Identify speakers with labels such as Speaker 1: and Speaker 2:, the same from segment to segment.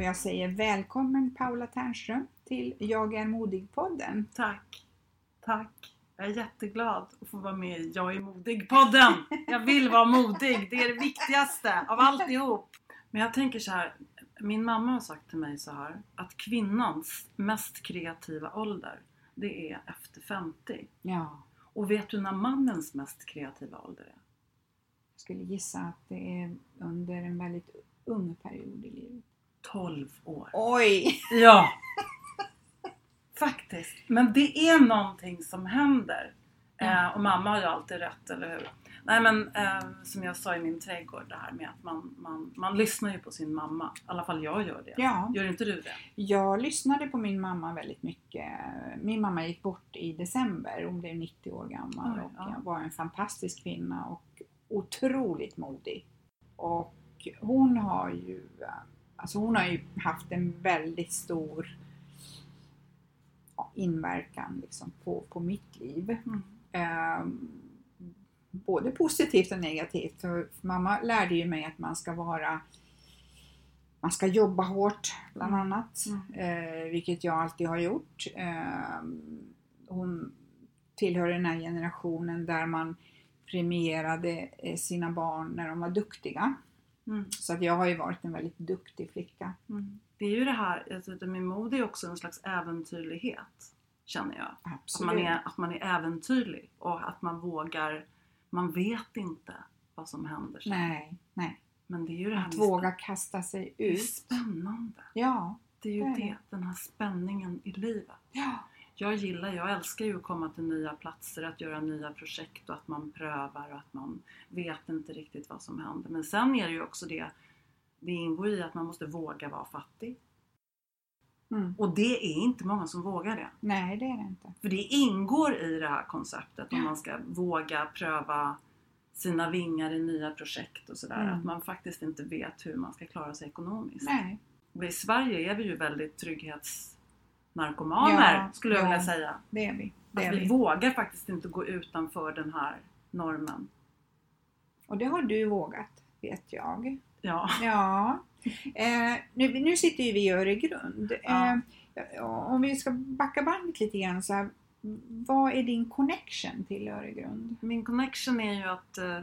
Speaker 1: Och jag säger välkommen Paula Ternström till Jag är modig-podden.
Speaker 2: Tack. Tack. Jag är jätteglad att få vara med i Jag är modig-podden. Jag vill vara modig. Det är det viktigaste av alltihop. Men jag tänker så här. Min mamma har sagt till mig så här att kvinnans mest kreativa ålder det är efter 50.
Speaker 1: Ja,
Speaker 2: Och vet du när mannens mest kreativa ålder är?
Speaker 1: jag skulle gissa att det är under en väldigt ung period i livet.
Speaker 2: 12 år.
Speaker 1: Oj!
Speaker 2: Ja! Faktiskt. Men det är någonting som händer.
Speaker 1: Ja.
Speaker 2: Eh, och mamma har ju alltid rätt, eller hur? Nej men eh, som jag sa i min trädgård det här med att man, man, man lyssnar ju på sin mamma. I alla fall jag gör det.
Speaker 1: Ja.
Speaker 2: Gör inte du det?
Speaker 1: Jag lyssnade på min mamma väldigt mycket. Min mamma gick bort i december. Hon blev 90 år gammal
Speaker 2: Oj,
Speaker 1: och
Speaker 2: ja.
Speaker 1: var en fantastisk kvinna och otroligt modig. Och hon har ju, alltså hon har ju haft en väldigt stor inverkan liksom på, på mitt liv.
Speaker 2: Mm.
Speaker 1: Ehm, både positivt och negativt. För mamma lärde ju mig att man ska vara man ska jobba hårt bland
Speaker 2: Mm.
Speaker 1: annat, eh, vilket jag alltid har gjort. Ehm, hon tillhör den här generationen där man premierade eh, sina barn när de var duktiga.
Speaker 2: Mm.
Speaker 1: Så att jag har ju varit en väldigt duktig flicka.
Speaker 2: Mm. Det är ju det här, alltså, det med mode är också en slags äventyrlighet. Känner jag. Att
Speaker 1: Absolut.
Speaker 2: man, är, att man är äventyrlig och att man vågar, man vet inte vad som händer sen.
Speaker 1: Nej, nej.
Speaker 2: Men det är ju det här
Speaker 1: Att våga kasta sig
Speaker 2: Det är
Speaker 1: ut.
Speaker 2: spännande.
Speaker 1: Ja,
Speaker 2: Det är ju
Speaker 1: det,
Speaker 2: det. den här spänningen i livet.
Speaker 1: ja,
Speaker 2: Jag gillar, jag älskar ju att komma till nya platser, att göra nya projekt och att man prövar och att man vet inte riktigt vad som händer. Men sen är det ju också det, det ingår i att man måste våga vara fattig.
Speaker 1: mm.
Speaker 2: Och det är inte många som vågar det.
Speaker 1: nej det är det inte.
Speaker 2: För det ingår i det här konceptet om
Speaker 1: Ja.
Speaker 2: man ska våga pröva sina vingar i nya projekt och sådär.
Speaker 1: Mm.
Speaker 2: Att man faktiskt inte vet hur man ska klara sig ekonomiskt.
Speaker 1: Nej.
Speaker 2: Och i Sverige är vi ju väldigt trygghetsnarkomaner
Speaker 1: Ja,
Speaker 2: skulle jag
Speaker 1: ja.
Speaker 2: vilja säga.
Speaker 1: Det är vi. Det
Speaker 2: Att
Speaker 1: är
Speaker 2: vi
Speaker 1: vi.
Speaker 2: vågar faktiskt inte gå utanför den här normen.
Speaker 1: Och det har du vågat, vet jag.
Speaker 2: Ja.
Speaker 1: Ja. Eh, nu, nu sitter ju vi i Öregrund.
Speaker 2: Ja.
Speaker 1: Eh, om vi ska backa bandet lite grann så här, Vad är din connection till Öregrund?
Speaker 2: Min connection är ju att eh,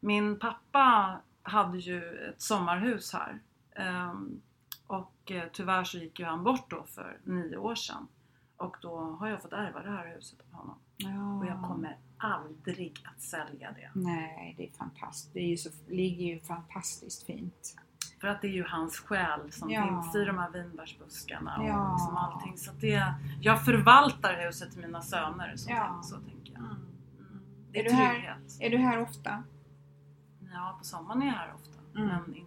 Speaker 2: min pappa hade ju ett sommarhus här. Ehm, och eh, tyvärr så gick ju han bort då för nio år sedan. Och då har jag fått ärva det här huset av honom.
Speaker 1: Ja.
Speaker 2: Och jag kommer aldrig att sälja det.
Speaker 1: Nej, det är fantastiskt. Det är ju så, ligger ju fantastiskt fint.
Speaker 2: För att det är ju hans själ som
Speaker 1: Ja.
Speaker 2: finns i de här vinbärsbuskarna och
Speaker 1: Ja.
Speaker 2: liksom allting. Så det, jag förvaltar huset till mina söner, så,
Speaker 1: Ja.
Speaker 2: så tänker jag. Mm. Det
Speaker 1: Är
Speaker 2: är
Speaker 1: du här-
Speaker 2: trygghet.
Speaker 1: Är du här ofta?
Speaker 2: Ja, på sommaren är jag här ofta.
Speaker 1: Mm.
Speaker 2: Men.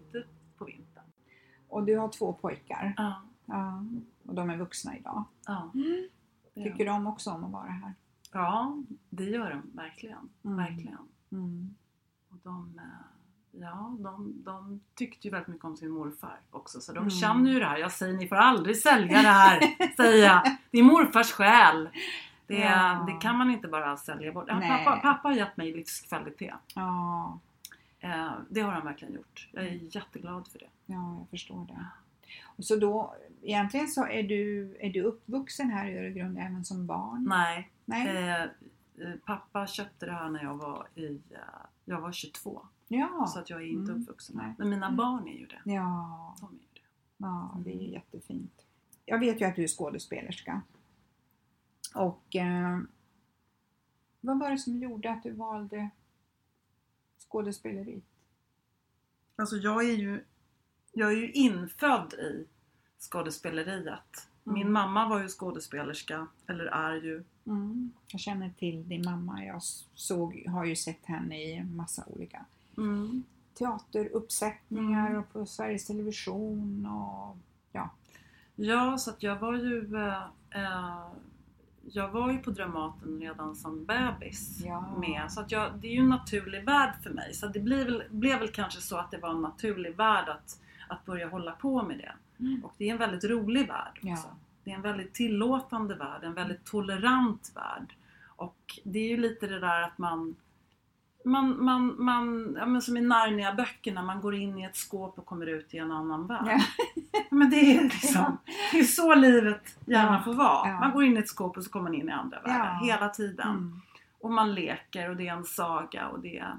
Speaker 1: Och du har två pojkar?
Speaker 2: Ja.
Speaker 1: Ja. Och de är vuxna idag?
Speaker 2: Ja, det
Speaker 1: Tycker de också om att vara här?
Speaker 2: ja, det gör de verkligen.
Speaker 1: Mm.
Speaker 2: Verkligen.
Speaker 1: Mm.
Speaker 2: Och de, eh, Ja, de, de tyckte ju väldigt mycket om sin morfar också så de
Speaker 1: Mm.
Speaker 2: känner ju det här. Jag säger ni får aldrig sälja det här, säger jag. Det är morfars själ. Det,
Speaker 1: Ja.
Speaker 2: det kan man inte bara sälja bort. Ja, pappa, pappa har gett mig livskvalitet.
Speaker 1: Ja,
Speaker 2: Eh, det har han verkligen gjort. Jag är jätteglad för det.
Speaker 1: Ja, jag förstår det. Och så då, egentligen så är du, är du uppvuxen här i Öregrund även som barn?
Speaker 2: Nej,
Speaker 1: Nej?
Speaker 2: eh, eh, pappa köpte det här när jag var i eh, jag var 22.
Speaker 1: Ja.
Speaker 2: Så att jag är inte
Speaker 1: Mm.
Speaker 2: uppvuxen här. Men mina
Speaker 1: Mm.
Speaker 2: barn är ju det.
Speaker 1: Ja,
Speaker 2: De är ju det.
Speaker 1: ja, det är jättefint. Jag vet ju att du är skådespelerska. Och eh, vad var det som gjorde att du valde skådespeleriet?
Speaker 2: Alltså jag är ju, jag är ju infödd i skådespeleriet. Min
Speaker 1: Mm.
Speaker 2: mamma var ju skådespelerska, eller är ju.
Speaker 1: Mm. Jag känner till din mamma. Jag såg, har ju sett henne i massa olika
Speaker 2: Mm.
Speaker 1: teateruppsättningar
Speaker 2: Mm.
Speaker 1: och på Sveriges Television och ja.
Speaker 2: Ja, så att jag var ju eh, eh, jag var ju på Dramaten redan som bebis
Speaker 1: Ja.
Speaker 2: med. Så att jag, det är ju en naturlig värld för mig. Så det blev blev väl kanske så att det var en naturlig värld att, att börja hålla på med det.
Speaker 1: Mm.
Speaker 2: Och det är en väldigt rolig värld
Speaker 1: Ja.
Speaker 2: också. Det är en väldigt tillåtande värld, en väldigt tolerant värld. Och det är ju lite det där att man man, man, man ja, men som i Narnia-böckerna, man går in i ett skåp och kommer ut i en annan värld.
Speaker 1: Ja.
Speaker 2: Men det är liksom, det är så livet gärna
Speaker 1: Ja.
Speaker 2: får vara.
Speaker 1: Ja.
Speaker 2: Man går in i ett skåp och så kommer man in i andra världar
Speaker 1: Ja.
Speaker 2: hela tiden.
Speaker 1: Mm.
Speaker 2: Och man leker och det är en saga och det är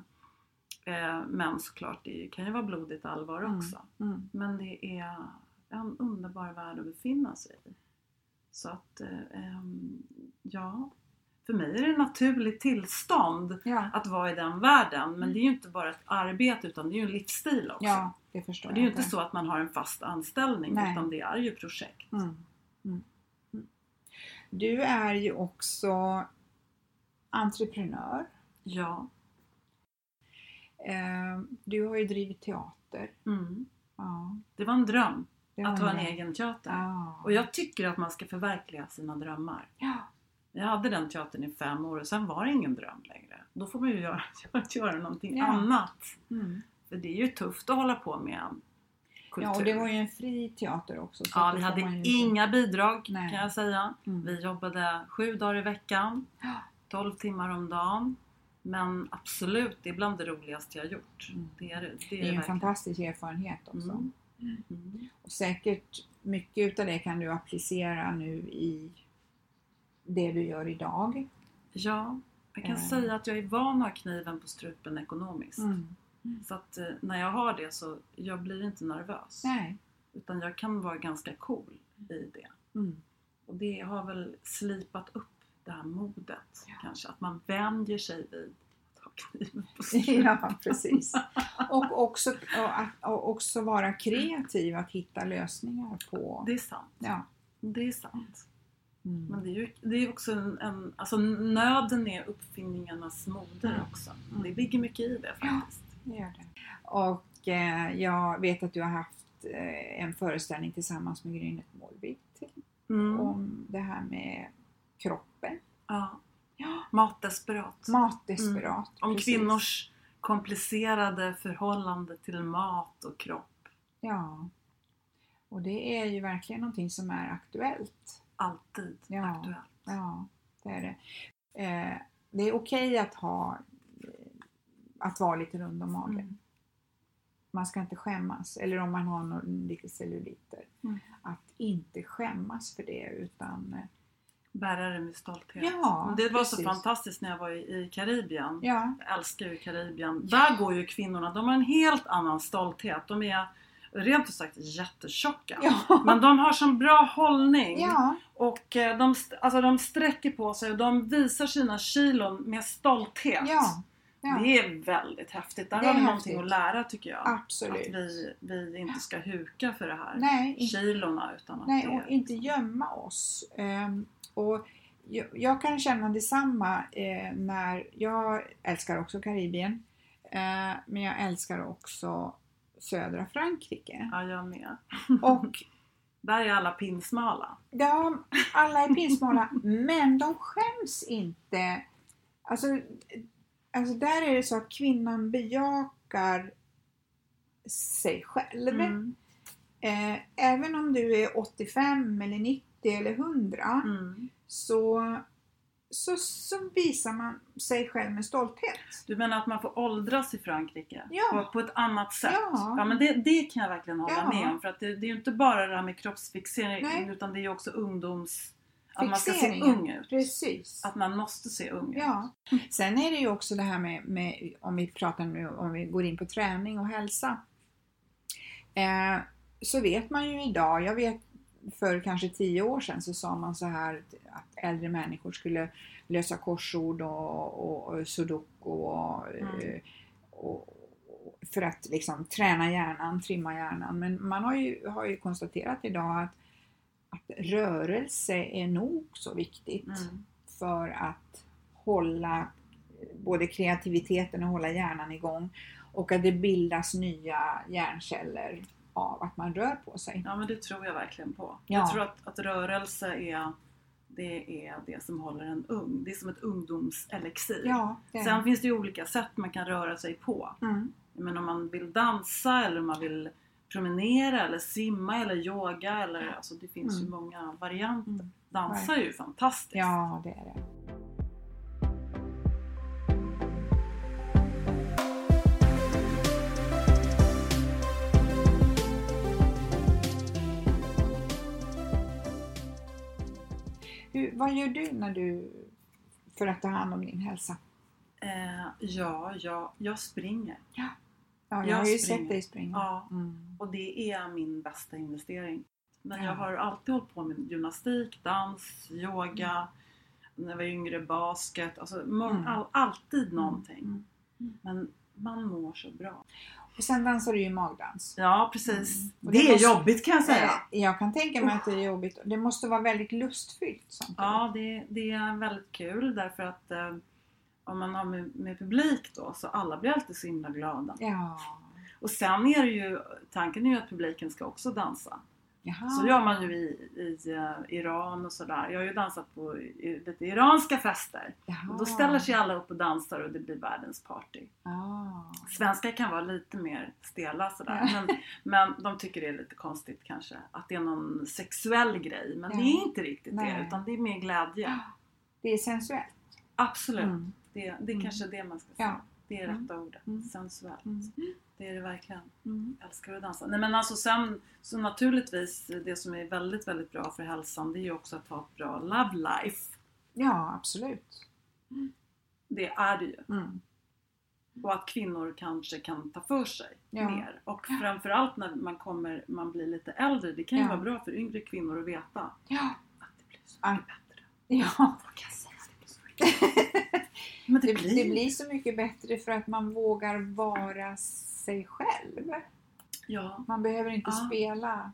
Speaker 2: eh, Men såklart, det kan ju vara blodigt allvar
Speaker 1: Mm.
Speaker 2: också.
Speaker 1: Mm.
Speaker 2: Men det är en underbar värld att befinna sig i. Så att, eh, ehm, ja. För mig är det ett naturligt tillstånd
Speaker 1: Ja.
Speaker 2: att vara i den världen. Men det är ju inte bara ett arbete utan det är ju en livsstil också.
Speaker 1: ja, det förstår
Speaker 2: Och det är ju inte så att man har en fast anställning
Speaker 1: Nej.
Speaker 2: utan det är ju projekt.
Speaker 1: Mm. Mm. Mm. Du är ju också entreprenör.
Speaker 2: Ja.
Speaker 1: Eh, Du har ju drivit teater.
Speaker 2: Mm.
Speaker 1: Ja,
Speaker 2: Det var en dröm
Speaker 1: var
Speaker 2: att ha en egen teater.
Speaker 1: Ja.
Speaker 2: Och jag tycker att man ska förverkliga sina drömmar.
Speaker 1: Ja.
Speaker 2: Jag hade den teatern i fem år och sen var det ingen dröm längre. Då får man ju göra, göra någonting
Speaker 1: Ja.
Speaker 2: annat.
Speaker 1: Mm.
Speaker 2: För det är ju tufft att hålla på med kultur.
Speaker 1: ja, och det var ju en fri teater också. så
Speaker 2: Ja, vi hade
Speaker 1: ju
Speaker 2: inga bidrag
Speaker 1: Nej.
Speaker 2: kan jag säga.
Speaker 1: Mm.
Speaker 2: Vi jobbade sju dagar i veckan,
Speaker 1: Ja.
Speaker 2: 12 timmar om dagen. Men absolut, det är bland det roligaste jag gjort.
Speaker 1: Mm.
Speaker 2: Det är det. Det
Speaker 1: Det
Speaker 2: är
Speaker 1: är en
Speaker 2: verkligen.
Speaker 1: fantastisk erfarenhet också.
Speaker 2: Mm. Mm.
Speaker 1: Och säkert mycket utav det kan du applicera nu i det du gör idag.
Speaker 2: Ja, jag kan
Speaker 1: Eh.
Speaker 2: säga att jag är van att ha kniven på strupen ekonomiskt.
Speaker 1: Mm.
Speaker 2: Så att eh, när jag har det så jag blir inte nervös.
Speaker 1: Nej.
Speaker 2: Utan jag kan vara ganska cool i det.
Speaker 1: Mm.
Speaker 2: Och det har väl slipat upp det här modet
Speaker 1: Ja.
Speaker 2: kanske. Att man vänjer sig vid ha kniven på strupen.
Speaker 1: Ja, precis. Och också, och, och också vara kreativ att hitta lösningar på...
Speaker 2: Det är sant.
Speaker 1: Ja.
Speaker 2: Det är sant.
Speaker 1: Mm.
Speaker 2: Men det är ju det är också en, en... Alltså nöden är uppfinningarnas moder
Speaker 1: Mm.
Speaker 2: också.
Speaker 1: Mm.
Speaker 2: Det ligger mycket i det faktiskt.
Speaker 1: Det gör det. Och eh, jag vet att du har haft eh, en föreställning tillsammans med Grynet Målvik
Speaker 2: Mm.
Speaker 1: om det här med kroppen.
Speaker 2: Ja.
Speaker 1: Ja.
Speaker 2: Matdesperat.
Speaker 1: Matdesperat.
Speaker 2: Om
Speaker 1: precis.
Speaker 2: kvinnors komplicerade förhållande till mat och kropp.
Speaker 1: Ja. Och det är ju verkligen någonting som är aktuellt.
Speaker 2: Alltid
Speaker 1: Ja.
Speaker 2: aktuellt.
Speaker 1: Ja, det är det. Eh, det är okej att ha eh, att vara lite rund om magen.
Speaker 2: Mm.
Speaker 1: Man ska inte skämmas. Eller om man har någon, lite celluliter.
Speaker 2: Mm.
Speaker 1: Att inte skämmas för det utan eh,
Speaker 2: Bära det med stolthet.
Speaker 1: Ja,
Speaker 2: det var så
Speaker 1: precis.
Speaker 2: fantastiskt när jag var i, i Karibien.
Speaker 1: ja,
Speaker 2: Jag älskar ju Karibien. Där går ju kvinnorna, de har en helt annan stolthet. De är rent ut sagt jättetjocka.
Speaker 1: ja,
Speaker 2: Men de har sån bra hållning.
Speaker 1: ja,
Speaker 2: Och eh, de, alltså de sträcker på sig och de visar sina kilon med stolthet.
Speaker 1: ja, ja.
Speaker 2: Det är väldigt häftigt. Där
Speaker 1: Det
Speaker 2: har vi någonting
Speaker 1: häftigt.
Speaker 2: att lära tycker jag.
Speaker 1: absolut.
Speaker 2: Att vi, vi inte ska huka för det här
Speaker 1: Nej,
Speaker 2: kilorna utan att
Speaker 1: Nej,
Speaker 2: det
Speaker 1: och inte gömma oss. Ehm, och jag, jag kan känna detsamma eh, när jag älskar också Karibien. Eh, men jag älskar också södra Frankrike.
Speaker 2: Ja, jag med.
Speaker 1: Och
Speaker 2: Där är alla pinsmala.
Speaker 1: ja, alla är pinsmala, men de skäms inte. Alltså, alltså där är det så att kvinnan bejakar sig själv.
Speaker 2: Mm.
Speaker 1: Eh, även om du är 85 eller 90 eller 100
Speaker 2: Mm.
Speaker 1: så, så, så visar man sig själv med stolthet.
Speaker 2: Du menar att man får åldras i Frankrike?
Speaker 1: Ja.
Speaker 2: På, på ett annat sätt?
Speaker 1: Ja.
Speaker 2: men det, det kan jag verkligen hålla
Speaker 1: Ja.
Speaker 2: med om. För att det, det är ju inte bara det här med kroppsfixering
Speaker 1: Nej.
Speaker 2: utan det är ju också ungdoms... Att man ska se ung ut.
Speaker 1: Precis.
Speaker 2: Att man måste se ung ut.
Speaker 1: Ja. Sen är det ju också det här med, med om vi pratar nu, om vi går in på träning och hälsa. Eh, så vet man ju idag, jag vet för kanske tio år sedan så sa man så här att äldre människor skulle lösa korsord och, och, och sudoku och,
Speaker 2: Mm.
Speaker 1: eh, och, för att liksom träna hjärnan, trimma hjärnan. Men man har ju, har ju konstaterat idag att, att rörelse är nog så viktigt
Speaker 2: Mm.
Speaker 1: för att hålla både kreativiteten och hålla hjärnan igång och att det bildas nya hjärnceller av att man rör på sig.
Speaker 2: Ja men det tror jag verkligen på.
Speaker 1: Ja.
Speaker 2: Jag tror att, att rörelse är det, är det som håller en ung. Det är som ett ungdomselixir.
Speaker 1: Ja,
Speaker 2: Sen finns det ju olika sätt man kan röra sig på.
Speaker 1: Mm.
Speaker 2: Men om man vill dansa eller om man vill promenera eller simma eller yoga eller alltså det finns ju
Speaker 1: Mm.
Speaker 2: många varianter.
Speaker 1: Mm.
Speaker 2: Dansa är ju fantastiskt.
Speaker 1: Ja, det är det. Hur, vad gör du när du för att ta hand om din hälsa?
Speaker 2: Eh, ja, jag, jag springer.
Speaker 1: Ja, jag,
Speaker 2: Jag
Speaker 1: har ju
Speaker 2: springer.
Speaker 1: sett dig springa.
Speaker 2: Ja.
Speaker 1: Mm.
Speaker 2: Och det är min bästa investering. Men
Speaker 1: Ja.
Speaker 2: jag har alltid hållit på med gymnastik, dans, yoga, när jag var yngre basket. Alltså
Speaker 1: Mm.
Speaker 2: all, alltid någonting.
Speaker 1: Mm. Mm.
Speaker 2: Men man mår så bra.
Speaker 1: Och sen dansar du ju magdans.
Speaker 2: Ja precis.
Speaker 1: Mm.
Speaker 2: Det,
Speaker 1: det
Speaker 2: är
Speaker 1: måste-
Speaker 2: jobbigt kan jag säga.
Speaker 1: Eh, Jag kan tänka mig att det är jobbigt. Det måste vara väldigt lustfyllt samtidigt.
Speaker 2: Ja, det, det är väldigt kul därför att eh, om man har med, med publik då så alla blir alltid så himla glada.
Speaker 1: Ja.
Speaker 2: Och sen är det ju, tanken är ju att publiken ska också dansa.
Speaker 1: Jaha.
Speaker 2: Så gör man ju i, i eh, Iran och sådär. Jag har ju dansat på lite iranska fester.
Speaker 1: Jaha.
Speaker 2: Och då ställer sig alla upp och dansar och det blir världens party.
Speaker 1: Ah.
Speaker 2: Svenskar kan vara lite mer stela sådär. Men, men de tycker det är lite konstigt kanske. Att det är någon sexuell grej. Men det
Speaker 1: Ja.
Speaker 2: är inte riktigt
Speaker 1: Nej.
Speaker 2: det. Utan det är mer glädje.
Speaker 1: Det är sensuellt.
Speaker 2: Absolut.
Speaker 1: Mm.
Speaker 2: Det, det är
Speaker 1: Mm.
Speaker 2: kanske det man ska säga.
Speaker 1: Ja.
Speaker 2: Det är
Speaker 1: Mm.
Speaker 2: rätta ordet.
Speaker 1: Mm.
Speaker 2: Sensuellt.
Speaker 1: Mm.
Speaker 2: Det är det verkligen.
Speaker 1: Mm.
Speaker 2: Jag älskar att dansa. Nej men alltså sen, så naturligtvis det som är väldigt, väldigt bra för hälsan det är ju också att ha ett bra love life.
Speaker 1: Ja, absolut.
Speaker 2: Det är det ju.
Speaker 1: Mm.
Speaker 2: Och att kvinnor kanske kan ta för sig
Speaker 1: Ja.
Speaker 2: mer. Och framförallt när man kommer, man blir lite äldre. Det kan ju
Speaker 1: Ja.
Speaker 2: vara bra för yngre kvinnor att veta
Speaker 1: Ja.
Speaker 2: att det blir så mycket bättre.
Speaker 1: ja.
Speaker 2: Vad kan. Men det,
Speaker 1: Det,
Speaker 2: blir
Speaker 1: det blir så mycket bättre för att man vågar vara sig själv.
Speaker 2: Ja.
Speaker 1: Man behöver inte
Speaker 2: Ja.
Speaker 1: spela.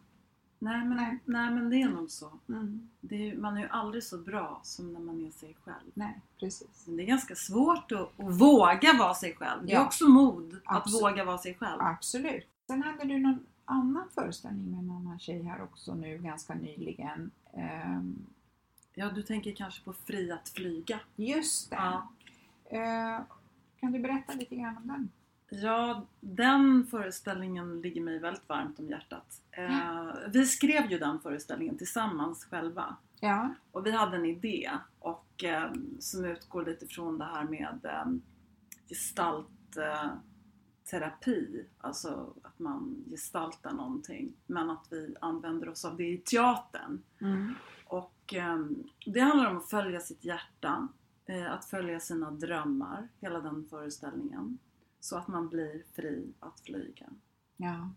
Speaker 2: Nej men,
Speaker 1: Nej.
Speaker 2: nej. men det är nog så.
Speaker 1: Mm.
Speaker 2: Är, man är ju aldrig så bra som när man är sig själv.
Speaker 1: Nej, precis.
Speaker 2: Men det är ganska svårt att, att våga vara sig själv. Det är
Speaker 1: Ja.
Speaker 2: också mod att
Speaker 1: Absolut.
Speaker 2: våga vara sig själv.
Speaker 1: Absolut. Sen hade du någon annan föreställning med en annan tjej här också nu ganska nyligen. Ehm,
Speaker 2: Ja, du tänker kanske på Fri att flyga.
Speaker 1: just det.
Speaker 2: Ja.
Speaker 1: Eh, kan du berätta lite grann om den?
Speaker 2: Ja, den föreställningen ligger mig väldigt varmt om hjärtat. Eh, vi skrev ju den föreställningen tillsammans själva.
Speaker 1: Ja.
Speaker 2: Och vi hade en idé och, eh, som utgår lite från det här med eh, gestaltterapi. Alltså att man gestaltar någonting. Men att vi använder oss av det i teatern.
Speaker 1: Mm.
Speaker 2: Och det handlar om att följa sitt hjärta, att följa sina drömmar, hela den föreställningen. Så att man blir fri att flyga.
Speaker 1: Ja.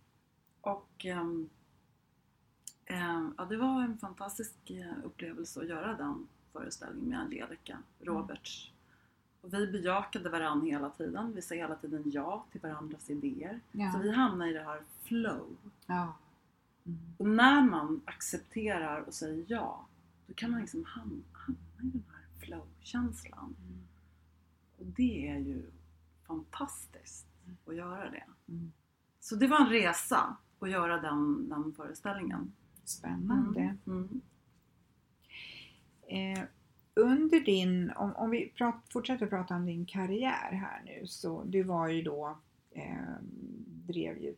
Speaker 2: Och ehm, ehm, ja, det var en fantastisk eh, upplevelse att göra den föreställningen med Angelica Roberts. Och vi bejakade varandra hela tiden. Vi sa hela tiden ja till varandras idéer.
Speaker 1: Ja.
Speaker 2: Så vi hamnade i det här flow.
Speaker 1: ja. Mm.
Speaker 2: Och när man accepterar och säger ja, då kan man liksom hamna, hamna i den här flow-känslan. Och det är ju fantastiskt att göra det.
Speaker 1: Mm.
Speaker 2: Så det var en resa att göra den, den föreställningen.
Speaker 1: Spännande.
Speaker 2: Mm.
Speaker 1: Eh, under din, om, om vi prat, fortsätter prata om din karriär här nu, så du var ju då, eh, drev ju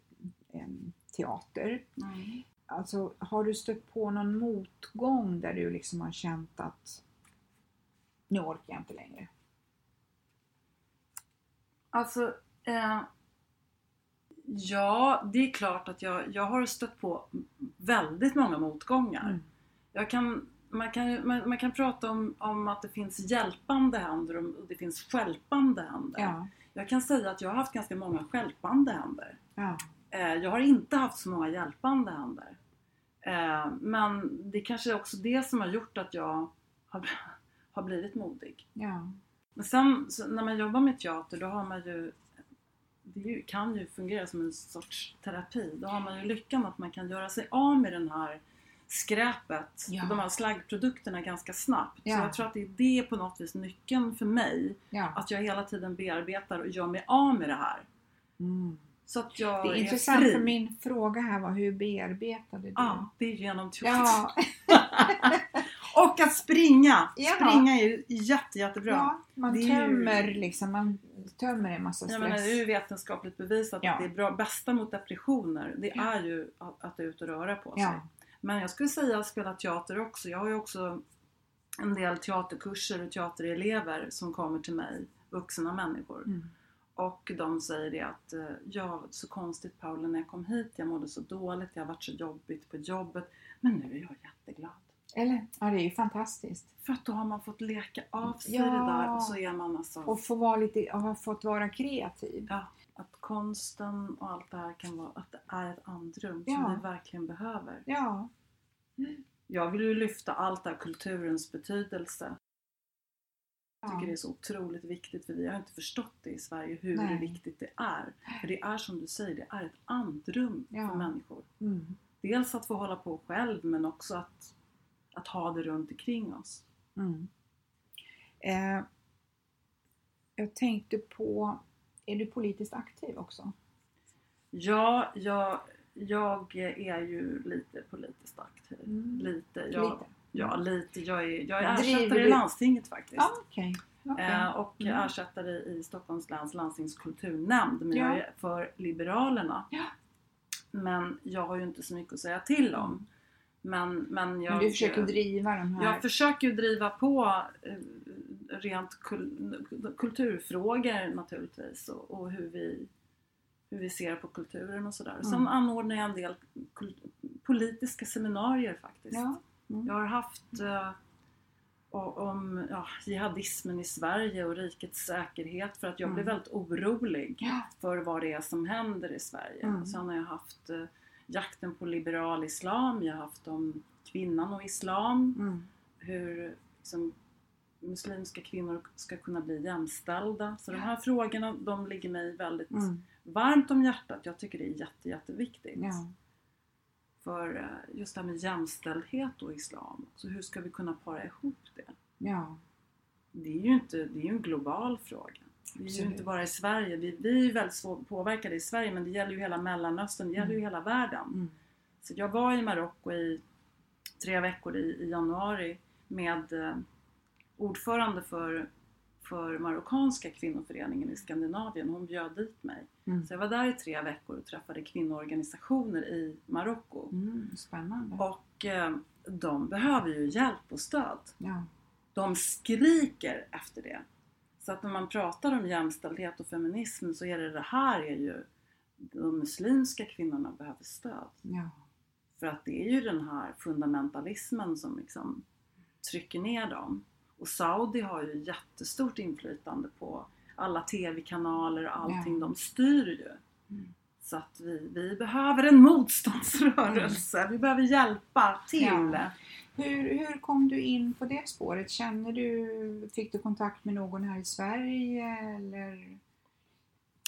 Speaker 1: em, teater.
Speaker 2: Mm.
Speaker 1: Alltså, har du stött på någon motgång där du liksom har känt att nu orkar jag inte längre?
Speaker 2: Alltså, eh, ja, det är klart att jag, jag har stött på väldigt många motgångar.
Speaker 1: Mm.
Speaker 2: Jag kan, man, kan, man, man kan prata om, om att det finns hjälpande händer och det finns stjälpande händer.
Speaker 1: Ja.
Speaker 2: Jag kan säga att jag har haft ganska många stjälpande händer.
Speaker 1: Ja.
Speaker 2: Eh, jag har inte haft så många hjälpande händer. Eh, men det kanske är också det som har gjort att jag har, har blivit modig.
Speaker 1: Ja.
Speaker 2: Men sen så när man jobbar med teater då har man ju det kan ju fungera som en sorts terapi. Då har man ju lyckan att man kan göra sig av med den här skräpet,
Speaker 1: Ja.
Speaker 2: de här slaggprodukterna ganska snabbt.
Speaker 1: Ja.
Speaker 2: Så jag tror att det är det på något vis nyckeln för mig.
Speaker 1: ja.
Speaker 2: Att jag hela tiden bearbetar och gör mig av med det här.
Speaker 1: Mm.
Speaker 2: Så att jag
Speaker 1: Det är
Speaker 2: är
Speaker 1: intressant
Speaker 2: fri.
Speaker 1: för min fråga här var hur bearbetade du?
Speaker 2: Ja, det är genom teater.
Speaker 1: Ja,
Speaker 2: Och att springa!
Speaker 1: Ja.
Speaker 2: Springa är ju jätte, jättebra.
Speaker 1: ja, man
Speaker 2: Det är ju-
Speaker 1: tömmer liksom, man tömmer en massa
Speaker 2: Jag
Speaker 1: stress.
Speaker 2: menar, det är ju vetenskapligt bevisat
Speaker 1: Ja.
Speaker 2: att det är bra, bästa mot depressioner det
Speaker 1: Ja.
Speaker 2: är ju att, att ut och röra på sig.
Speaker 1: Ja.
Speaker 2: Men jag skulle säga att spela teater också. Jag har ju också en del teaterkurser och teaterelever som kommer till mig, vuxna människor.
Speaker 1: Mm.
Speaker 2: Och de säger det att eh, ja, så konstigt Paula när jag kom hit, jag mådde så dåligt, jag har varit så jobbigt på jobbet. Men nu är jag jätteglad.
Speaker 1: Eller? Ja, det är ju fantastiskt.
Speaker 2: För att då har man fått leka av sig
Speaker 1: Ja.
Speaker 2: det där och så är man alltså...
Speaker 1: Och få vara lite, och ha fått vara kreativ.
Speaker 2: Ja, att konsten och allt det här kan vara att det är ett andrum
Speaker 1: Ja.
Speaker 2: som vi verkligen behöver.
Speaker 1: Ja.
Speaker 2: Jag vill ju lyfta allt det här kulturens betydelse. Jag tycker
Speaker 1: Ja.
Speaker 2: det är så otroligt viktigt för vi har inte förstått det i Sverige hur
Speaker 1: Nej.
Speaker 2: viktigt det är. För det är som du säger, det är ett andrum för människor.
Speaker 1: Mm.
Speaker 2: Dels att få hålla på själv men också att, att ha det runt omkring oss.
Speaker 1: Mm. Eh, jag tänkte på, är du politiskt aktiv också?
Speaker 2: Ja, jag, jag är ju lite politiskt aktiv.
Speaker 1: Mm.
Speaker 2: Lite. Jag,
Speaker 1: Lite?
Speaker 2: Ja, lite. Jag är, jag är
Speaker 1: Driver
Speaker 2: ersättare
Speaker 1: du-
Speaker 2: i landstinget faktiskt.
Speaker 1: Ja, okej. Okej.
Speaker 2: Eh, och
Speaker 1: Mm.
Speaker 2: ersättare i Stockholms läns landstings kulturnämnd. Men
Speaker 1: Ja.
Speaker 2: jag är för Liberalerna.
Speaker 1: Ja.
Speaker 2: Men jag har ju inte så mycket att säga till om. Men, men jag...
Speaker 1: Men du försöker driva de här...
Speaker 2: Jag försöker driva på eh, rent kul, kulturfrågor naturligtvis och, och hur, vi, hur vi ser på kulturen och sådär. Sen
Speaker 1: Mm.
Speaker 2: anordnar jag en del politiska seminarier faktiskt.
Speaker 1: Ja. Mm.
Speaker 2: Jag har haft eh, om ja, jihadismen i Sverige och rikets säkerhet för att jag blev
Speaker 1: Mm.
Speaker 2: väldigt orolig
Speaker 1: Ja.
Speaker 2: för vad det är som händer i Sverige.
Speaker 1: Mm.
Speaker 2: Sen har jag haft eh, jakten på liberal islam, jag har haft om kvinnan och islam,
Speaker 1: Mm.
Speaker 2: hur liksom, muslimska kvinnor ska kunna bli jämställda. Så de här frågorna de ligger mig väldigt
Speaker 1: Mm.
Speaker 2: varmt om hjärtat. Jag tycker det är jätte, jätteviktigt.
Speaker 1: Ja.
Speaker 2: För eh, just det här med jämställdhet och islam. Så hur ska vi kunna para ihop det?
Speaker 1: Ja.
Speaker 2: Det är ju inte, det är en global fråga. Det är ju inte bara i Sverige. Vi, vi är ju väldigt svårt påverkade i Sverige men det gäller ju hela Mellanöstern, det gäller ju hela världen.
Speaker 1: Mm.
Speaker 2: Så jag var i Marocko i tre veckor i, i januari med eh, ordförande för, för marockanska kvinnoföreningen i Skandinavien. Hon bjöd dit mig.
Speaker 1: Mm.
Speaker 2: Så jag var där i tre veckor och träffade kvinnoorganisationer i Marocko.
Speaker 1: Mm. Spännande.
Speaker 2: Och eh, de behöver ju hjälp och stöd.
Speaker 1: Ja.
Speaker 2: De skriker efter det. Så att när man pratar om jämställdhet och feminism så är det det här är ju de muslimska kvinnorna behöver stöd.
Speaker 1: Ja.
Speaker 2: För att det är ju den här fundamentalismen som liksom trycker ner dem. Och Saudi har ju jättestort inflytande på alla TV-kanaler och allting.
Speaker 1: Ja.
Speaker 2: De styr ju.
Speaker 1: Mm.
Speaker 2: Så att vi, vi behöver en motståndsrörelse. Vi behöver hjälpa till.
Speaker 1: Ja. Hur, hur kom du in på det spåret? Känner du, fick du kontakt med någon här i Sverige eller?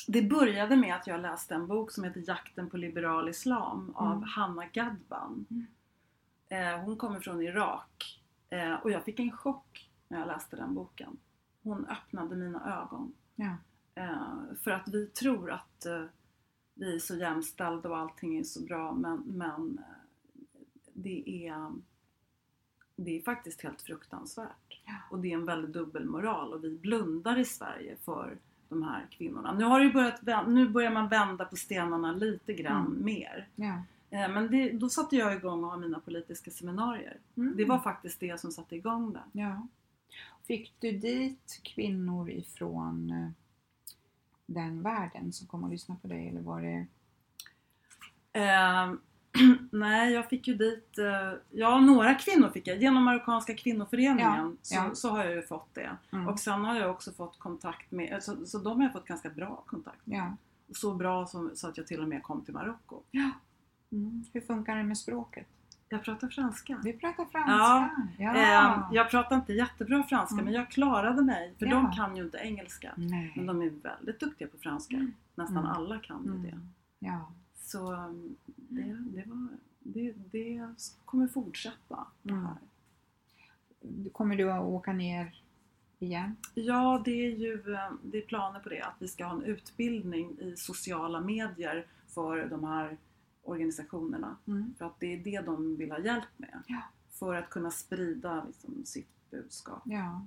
Speaker 2: Det började med att jag läste en bok som heter Jakten på liberal islam av
Speaker 1: Mm.
Speaker 2: Hanna Gadban.
Speaker 1: Mm.
Speaker 2: Eh, hon kommer från Irak. Eh, och jag fick en chock när jag läste den boken. Hon öppnade mina ögon.
Speaker 1: Ja.
Speaker 2: Eh, för att vi tror att vi är så jämställda och allting är så bra men, men det, är, det är faktiskt helt fruktansvärt.
Speaker 1: Ja.
Speaker 2: Och det är en väldigt dubbelmoral och vi blundar i Sverige för de här kvinnorna. Nu, har det börjat, nu börjar man vända på stenarna lite grann
Speaker 1: Mm.
Speaker 2: mer.
Speaker 1: Ja.
Speaker 2: Eh, Men det, då satte jag igång att ha mina politiska seminarier.
Speaker 1: Mm.
Speaker 2: Det var faktiskt det som satte igång det.
Speaker 1: Ja. Fick du dit kvinnor ifrån eh, den världen som kom och lyssnade på dig eller var det...
Speaker 2: Nej, jag fick ju dit, eh, ja några kvinnor fick jag. Genom Marockanska kvinnoföreningen
Speaker 1: Ja, ja.
Speaker 2: Så, så har jag ju fått det.
Speaker 1: Mm.
Speaker 2: Och sen har jag också fått kontakt med, eh, så, så de har jag fått ganska bra kontakt med.
Speaker 1: Ja.
Speaker 2: Så bra som, så att jag till och med kom till Marocko.
Speaker 1: Mm. Hur funkar det med språket?
Speaker 2: Jag pratar franska.
Speaker 1: Du pratar franska?
Speaker 2: Ja.
Speaker 1: ja.
Speaker 2: Eh, jag pratar inte jättebra franska
Speaker 1: Mm.
Speaker 2: men jag klarade mig för
Speaker 1: Ja.
Speaker 2: de kan ju inte engelska.
Speaker 1: Nej.
Speaker 2: Men de är väldigt duktiga på franska. Nästan
Speaker 1: Mm.
Speaker 2: alla kan ju det.
Speaker 1: Mm. Ja.
Speaker 2: Så det, det, var, det, det kommer fortsätta. Det
Speaker 1: Mm.
Speaker 2: här.
Speaker 1: Kommer du att åka ner igen?
Speaker 2: Ja, det är ju det är planer på det. Att vi ska ha en utbildning i sociala medier för de här organisationerna.
Speaker 1: Mm.
Speaker 2: För att det är det de vill ha hjälp med.
Speaker 1: Ja.
Speaker 2: För att kunna sprida liksom, sitt budskap.
Speaker 1: Ja.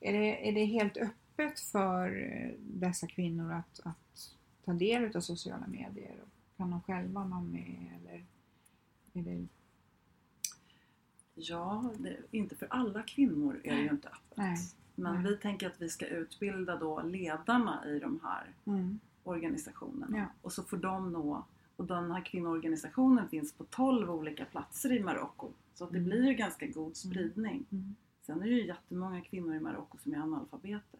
Speaker 1: Är det, är det helt öppet för dessa kvinnor att, att ta del av sociala medier? Kan de själva vara med? Eller är det...
Speaker 2: Ja, det, inte för alla kvinnor är det ju inte öppet.
Speaker 1: Nej.
Speaker 2: Men
Speaker 1: Nej.
Speaker 2: vi tänker att vi ska utbilda då ledarna i de här
Speaker 1: Mm.
Speaker 2: organisationerna.
Speaker 1: Ja.
Speaker 2: Och så får de nå, och den här kvinnoorganisationen finns på 12 olika platser i Marocko. Så att det
Speaker 1: Mm.
Speaker 2: blir ju ganska god spridning.
Speaker 1: Mm.
Speaker 2: Sen är det ju jättemånga kvinnor i Marocko som är analfabeter.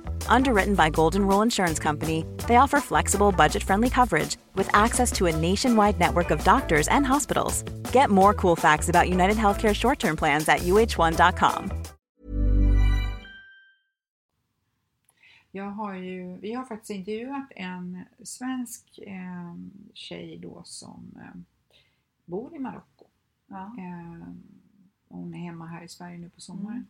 Speaker 3: Underwritten by Golden Rule Insurance Company, they offer flexible, budget friendly coverage with access to a nationwide network of doctors and hospitals. Get more cool facts about United Healthcare short term plans at uh1.com.
Speaker 1: Jag har ju, vi har faktiskt intervjuat en svensk eh, tjej då som eh, bor i Marocko.
Speaker 2: Ja.
Speaker 1: Eh, hon är hemma här i Sverige nu på sommaren.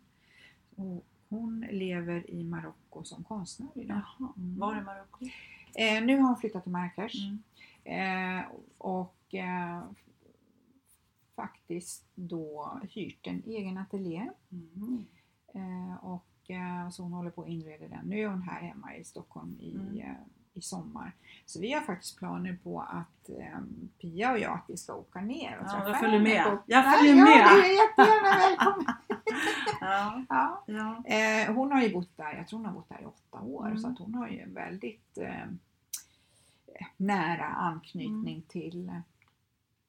Speaker 1: Och hon lever i Marocko som konstnär idag.
Speaker 2: Jaha,
Speaker 1: Mm.
Speaker 2: var i Marocko?
Speaker 1: Eh, nu har hon flyttat till Marrakesh.
Speaker 2: Mm.
Speaker 1: Eh, och eh, faktiskt då hyrt en egen ateljé.
Speaker 2: Mm.
Speaker 1: Eh, och, eh, så hon håller på att inreda den. Nu är hon här hemma i Stockholm i,
Speaker 2: Mm.
Speaker 1: eh, i sommar. Så vi har faktiskt planer på att Pia och jag att vi ska åka ner och
Speaker 2: Ja,
Speaker 1: träffa
Speaker 2: jag följer
Speaker 1: henne
Speaker 2: med. Jag
Speaker 1: Ja,
Speaker 2: följer
Speaker 1: ja,
Speaker 2: med.
Speaker 1: du är jättegärna välkommen!
Speaker 2: Ja,
Speaker 1: ja.
Speaker 2: ja.
Speaker 1: Eh, hon har ju bott där, jag tror hon har bott där i åtta år,
Speaker 2: Mm.
Speaker 1: så att hon har ju en väldigt eh, nära anknytning till eh,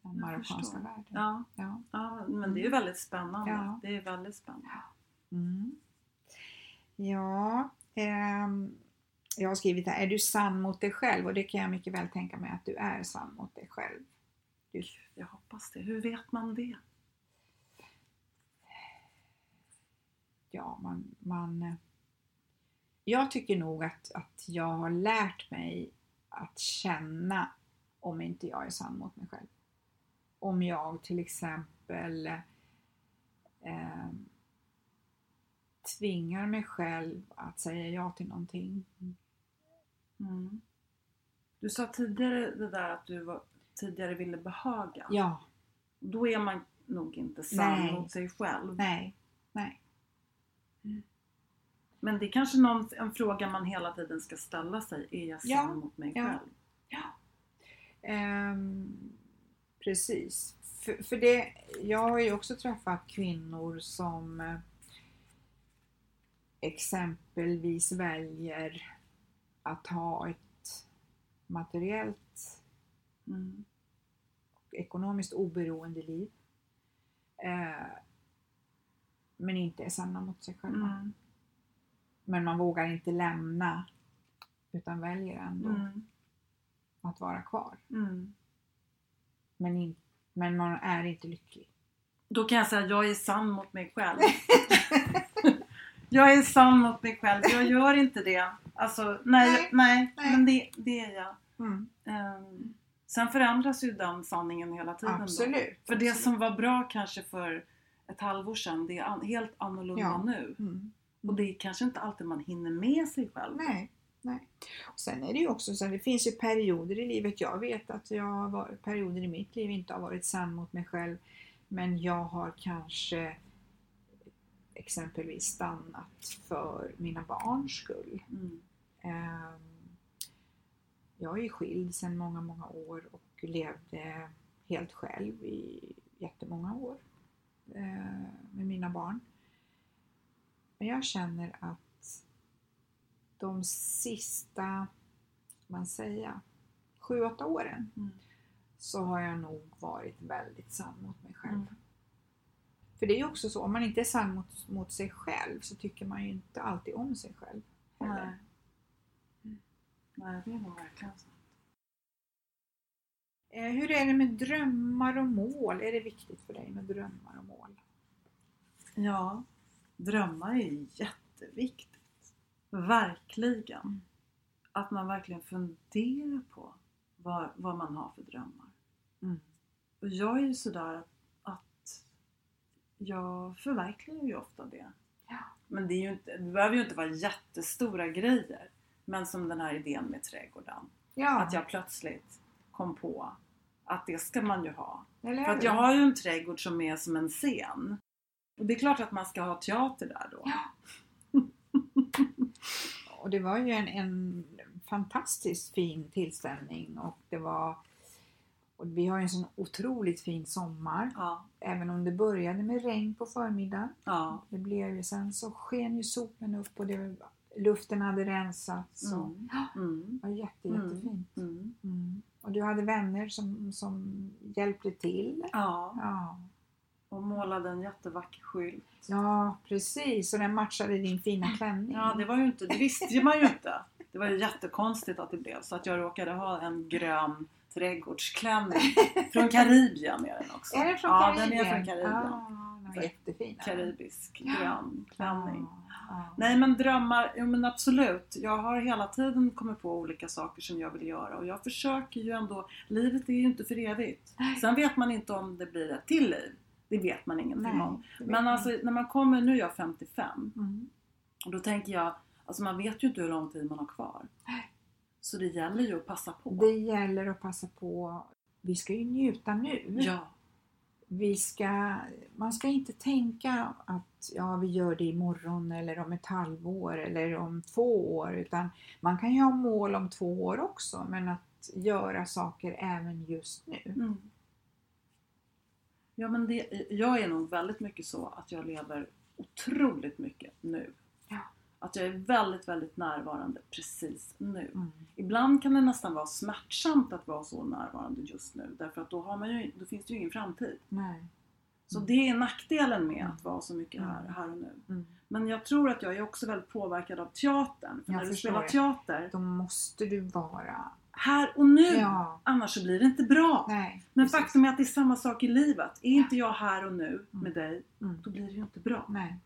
Speaker 1: den marockanska världen.
Speaker 2: Ja,
Speaker 1: Ja.
Speaker 2: ja, men det är ju väldigt spännande.
Speaker 1: Ja.
Speaker 2: Det är väldigt spännande.
Speaker 1: Mm. Ja, ehm, jag har skrivit här, är du sann mot dig själv? Och det kan jag mycket väl tänka mig att du är sann mot dig själv. Du,
Speaker 2: Jag hoppas det. Hur vet man det?
Speaker 1: Ja, man, man... eh, Jag tycker nog att, att jag har lärt mig att känna om inte jag är sann mot mig själv. Om jag till exempel eh, tvingar mig själv att säga ja till någonting.
Speaker 2: Mm. Du sa tidigare det där att du var, tidigare ville behaga.
Speaker 1: Ja,
Speaker 2: Då är man nog inte sann
Speaker 1: Nej.
Speaker 2: mot sig själv.
Speaker 1: Nej, nej.
Speaker 2: Men det är kanske någon, en fråga man hela tiden ska ställa sig. Är jag sann
Speaker 1: Ja,
Speaker 2: mot mig
Speaker 1: ja.
Speaker 2: själv?
Speaker 1: Ehm, precis. För, för det, jag har ju också träffat kvinnor som eh, exempelvis väljer att ha ett materiellt
Speaker 2: Mm.
Speaker 1: och ekonomiskt oberoende liv. Eh, men inte är sanna mot sig själva.
Speaker 2: Mm.
Speaker 1: Men man vågar inte lämna utan väljer ändå
Speaker 2: Mm.
Speaker 1: att vara kvar.
Speaker 2: Mm.
Speaker 1: Men, in, men man är inte lycklig.
Speaker 2: Då kan jag säga att jag är sann mot mig själv. jag är sann mot mig själv. Jag gör inte det. Alltså, nej,
Speaker 1: Nej,
Speaker 2: nej,
Speaker 1: nej.
Speaker 2: men det, det är jag.
Speaker 1: Mm.
Speaker 2: Ehm, sen förändras ju den sanningen hela tiden. Då.
Speaker 1: Absolut.
Speaker 2: För det
Speaker 1: absolut.
Speaker 2: som var bra kanske för ett halvår sedan, det är an- helt annorlunda
Speaker 1: Ja.
Speaker 2: nu.
Speaker 1: Mm.
Speaker 2: Och det är kanske inte alltid man hinner med sig själv.
Speaker 1: Nej, nej. Och sen är det ju också så att det finns ju perioder i livet. Jag vet att jag har varit, perioder i mitt liv inte har varit sann mot mig själv. Men jag har kanske exempelvis stannat för mina barns skull.
Speaker 2: Mm.
Speaker 1: Ehm, Jag är ju skild sedan många, många år och levde helt själv i jättemånga år med mina barn. Men jag känner att de sista, man säga, sju, åtta åren
Speaker 2: Mm.
Speaker 1: så har jag nog varit väldigt sann mot mig själv.
Speaker 2: Mm.
Speaker 1: För det är ju också så, om man inte är sann mot, mot sig själv så tycker man ju inte alltid om sig själv. heller.
Speaker 2: Nej. Nej, det är nog verkligen så.
Speaker 1: Eh, Hur är det med drömmar och mål? Är det viktigt för dig med drömmar och mål?
Speaker 2: Ja, drömmar är jätteviktigt. Verkligen. Att man verkligen funderar på vad, vad man har för drömmar.
Speaker 1: Mm.
Speaker 2: Och jag är ju sådär att, att jag förverkligar ju ofta det.
Speaker 1: Ja.
Speaker 2: Men det, är ju inte, det behöver ju inte vara jättestora grejer. Men som den här idén med trädgården.
Speaker 1: Ja,
Speaker 2: Att jag plötsligt kom på att det ska man ju ha.
Speaker 1: eller
Speaker 2: För att jag har ju en trädgård som är som en scen. Och det är klart att man ska ha teater där då.
Speaker 1: Och det var ju en, en fantastiskt fin tillställning och det var och vi har ju en sån otroligt fin sommar.
Speaker 2: Ja,
Speaker 1: Även om det började med regn på förmiddagen.
Speaker 2: ja.
Speaker 1: Det blev ju sen så sken ju solen upp och det, luften hade rensats. Och,
Speaker 2: Mm. Mm.
Speaker 1: var jätte,
Speaker 2: Mm.
Speaker 1: jättefint.
Speaker 2: Mm.
Speaker 1: Mm. Och du hade vänner som, som hjälpte till.
Speaker 2: Ja,
Speaker 1: Ja.
Speaker 2: och målade en jättevacker skylt.
Speaker 1: ja, precis. Och den matchade din fina klänning.
Speaker 2: Ja, det var ju inte, det visste man ju inte. Det var ju jättekonstigt att det blev så att jag råkade ha en grön trädgårdsklänning. Från Karibien är den också.
Speaker 1: Är det från
Speaker 2: ja,
Speaker 1: Karibien?
Speaker 2: den är från Karibien.
Speaker 1: Ja, den var jättefin.
Speaker 2: Karibisk grön klänning.
Speaker 1: Ja, ja.
Speaker 2: Nej men drömmar, jo men absolut. Jag har hela tiden kommit på olika saker som jag vill göra och jag försöker ju ändå, livet är ju inte för evigt. Sen vet man inte om det blir ett till liv. Det vet man ingenting
Speaker 1: Nej,
Speaker 2: om. Men alltså när man kommer, nu är jag 55
Speaker 1: Mm.
Speaker 2: och då tänker jag, alltså man vet ju inte hur lång tid man har kvar. Så det gäller ju att passa på.
Speaker 1: Det gäller att passa på. Vi ska ju njuta nu.
Speaker 2: Ja,
Speaker 1: vi ska, man ska inte tänka att ja, vi gör det imorgon eller om ett halvår eller om två år. Utan man kan ju ha mål om två år också men att göra saker även just nu.
Speaker 2: mm. ja men det, jag är nog väldigt mycket så att jag lever otroligt mycket nu.
Speaker 1: Ja.
Speaker 2: Att jag är väldigt, väldigt närvarande precis nu.
Speaker 1: Mm.
Speaker 2: Ibland kan det nästan vara smärtsamt att vara så närvarande just nu därför att då, har man ju, då finns det ju ingen framtid.
Speaker 1: Nej.
Speaker 2: Så det är nackdelen med att vara så mycket här,
Speaker 1: Mm.
Speaker 2: här och nu.
Speaker 1: Mm.
Speaker 2: Men jag tror att jag är också väldigt påverkad av teatern. För
Speaker 1: Jag
Speaker 2: när du spelar teater,
Speaker 1: Då måste du vara...
Speaker 2: här och nu!
Speaker 1: Ja.
Speaker 2: Annars så blir det inte bra.
Speaker 1: Nej,
Speaker 2: Men
Speaker 1: precis.
Speaker 2: faktum är att det är samma sak i livet. Är inte jag här och nu med
Speaker 1: Mm.
Speaker 2: dig,
Speaker 1: Mm.
Speaker 2: då blir det ju inte bra.
Speaker 1: Nej.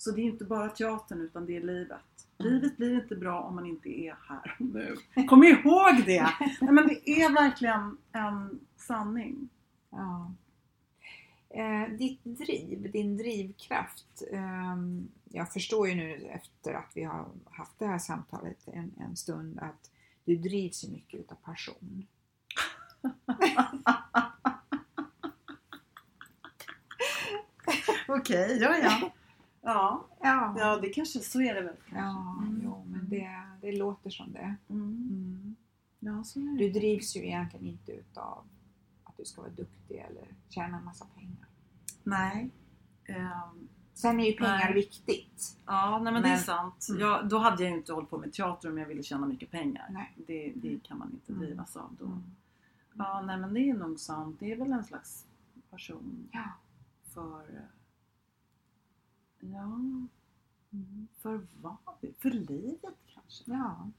Speaker 2: Så det är inte bara teatern utan det är livet.
Speaker 1: Mm.
Speaker 2: Livet blir inte bra om man inte är här nu. Kom ihåg det! Nej, men det är verkligen en sanning.
Speaker 1: Ja. Eh, ditt driv, din drivkraft. ehm, jag förstår ju nu efter att vi har haft det här samtalet en, en stund att du drivs mycket utav passion.
Speaker 2: Okej, ja ja. Ja,
Speaker 1: Ja,
Speaker 2: ja det kanske, så är det väl kanske.
Speaker 1: ja
Speaker 2: Mm.
Speaker 1: jo, men det, det låter som det.
Speaker 2: Mm.
Speaker 1: Mm.
Speaker 2: Ja, så är det.
Speaker 1: Du drivs ju egentligen inte utav att du ska vara duktig eller tjäna en massa pengar.
Speaker 2: Nej. Ehm,
Speaker 1: Sen är ju pengar
Speaker 2: Nej.
Speaker 1: viktigt.
Speaker 2: Ja, nej men, det är
Speaker 1: Men-
Speaker 2: sant.
Speaker 1: Mm.
Speaker 2: Ja, då hade jag ju inte hållit på med teater om jag ville tjäna mycket pengar.
Speaker 1: Nej.
Speaker 2: Det, det kan man inte
Speaker 1: Mm.
Speaker 2: drivas av då.
Speaker 1: Mm.
Speaker 2: Ja, nej men det är nog sant. Det är väl en slags passion
Speaker 1: Ja.
Speaker 2: för... Ja,
Speaker 1: Mm.
Speaker 2: för vad? För livet kanske.
Speaker 1: Ja.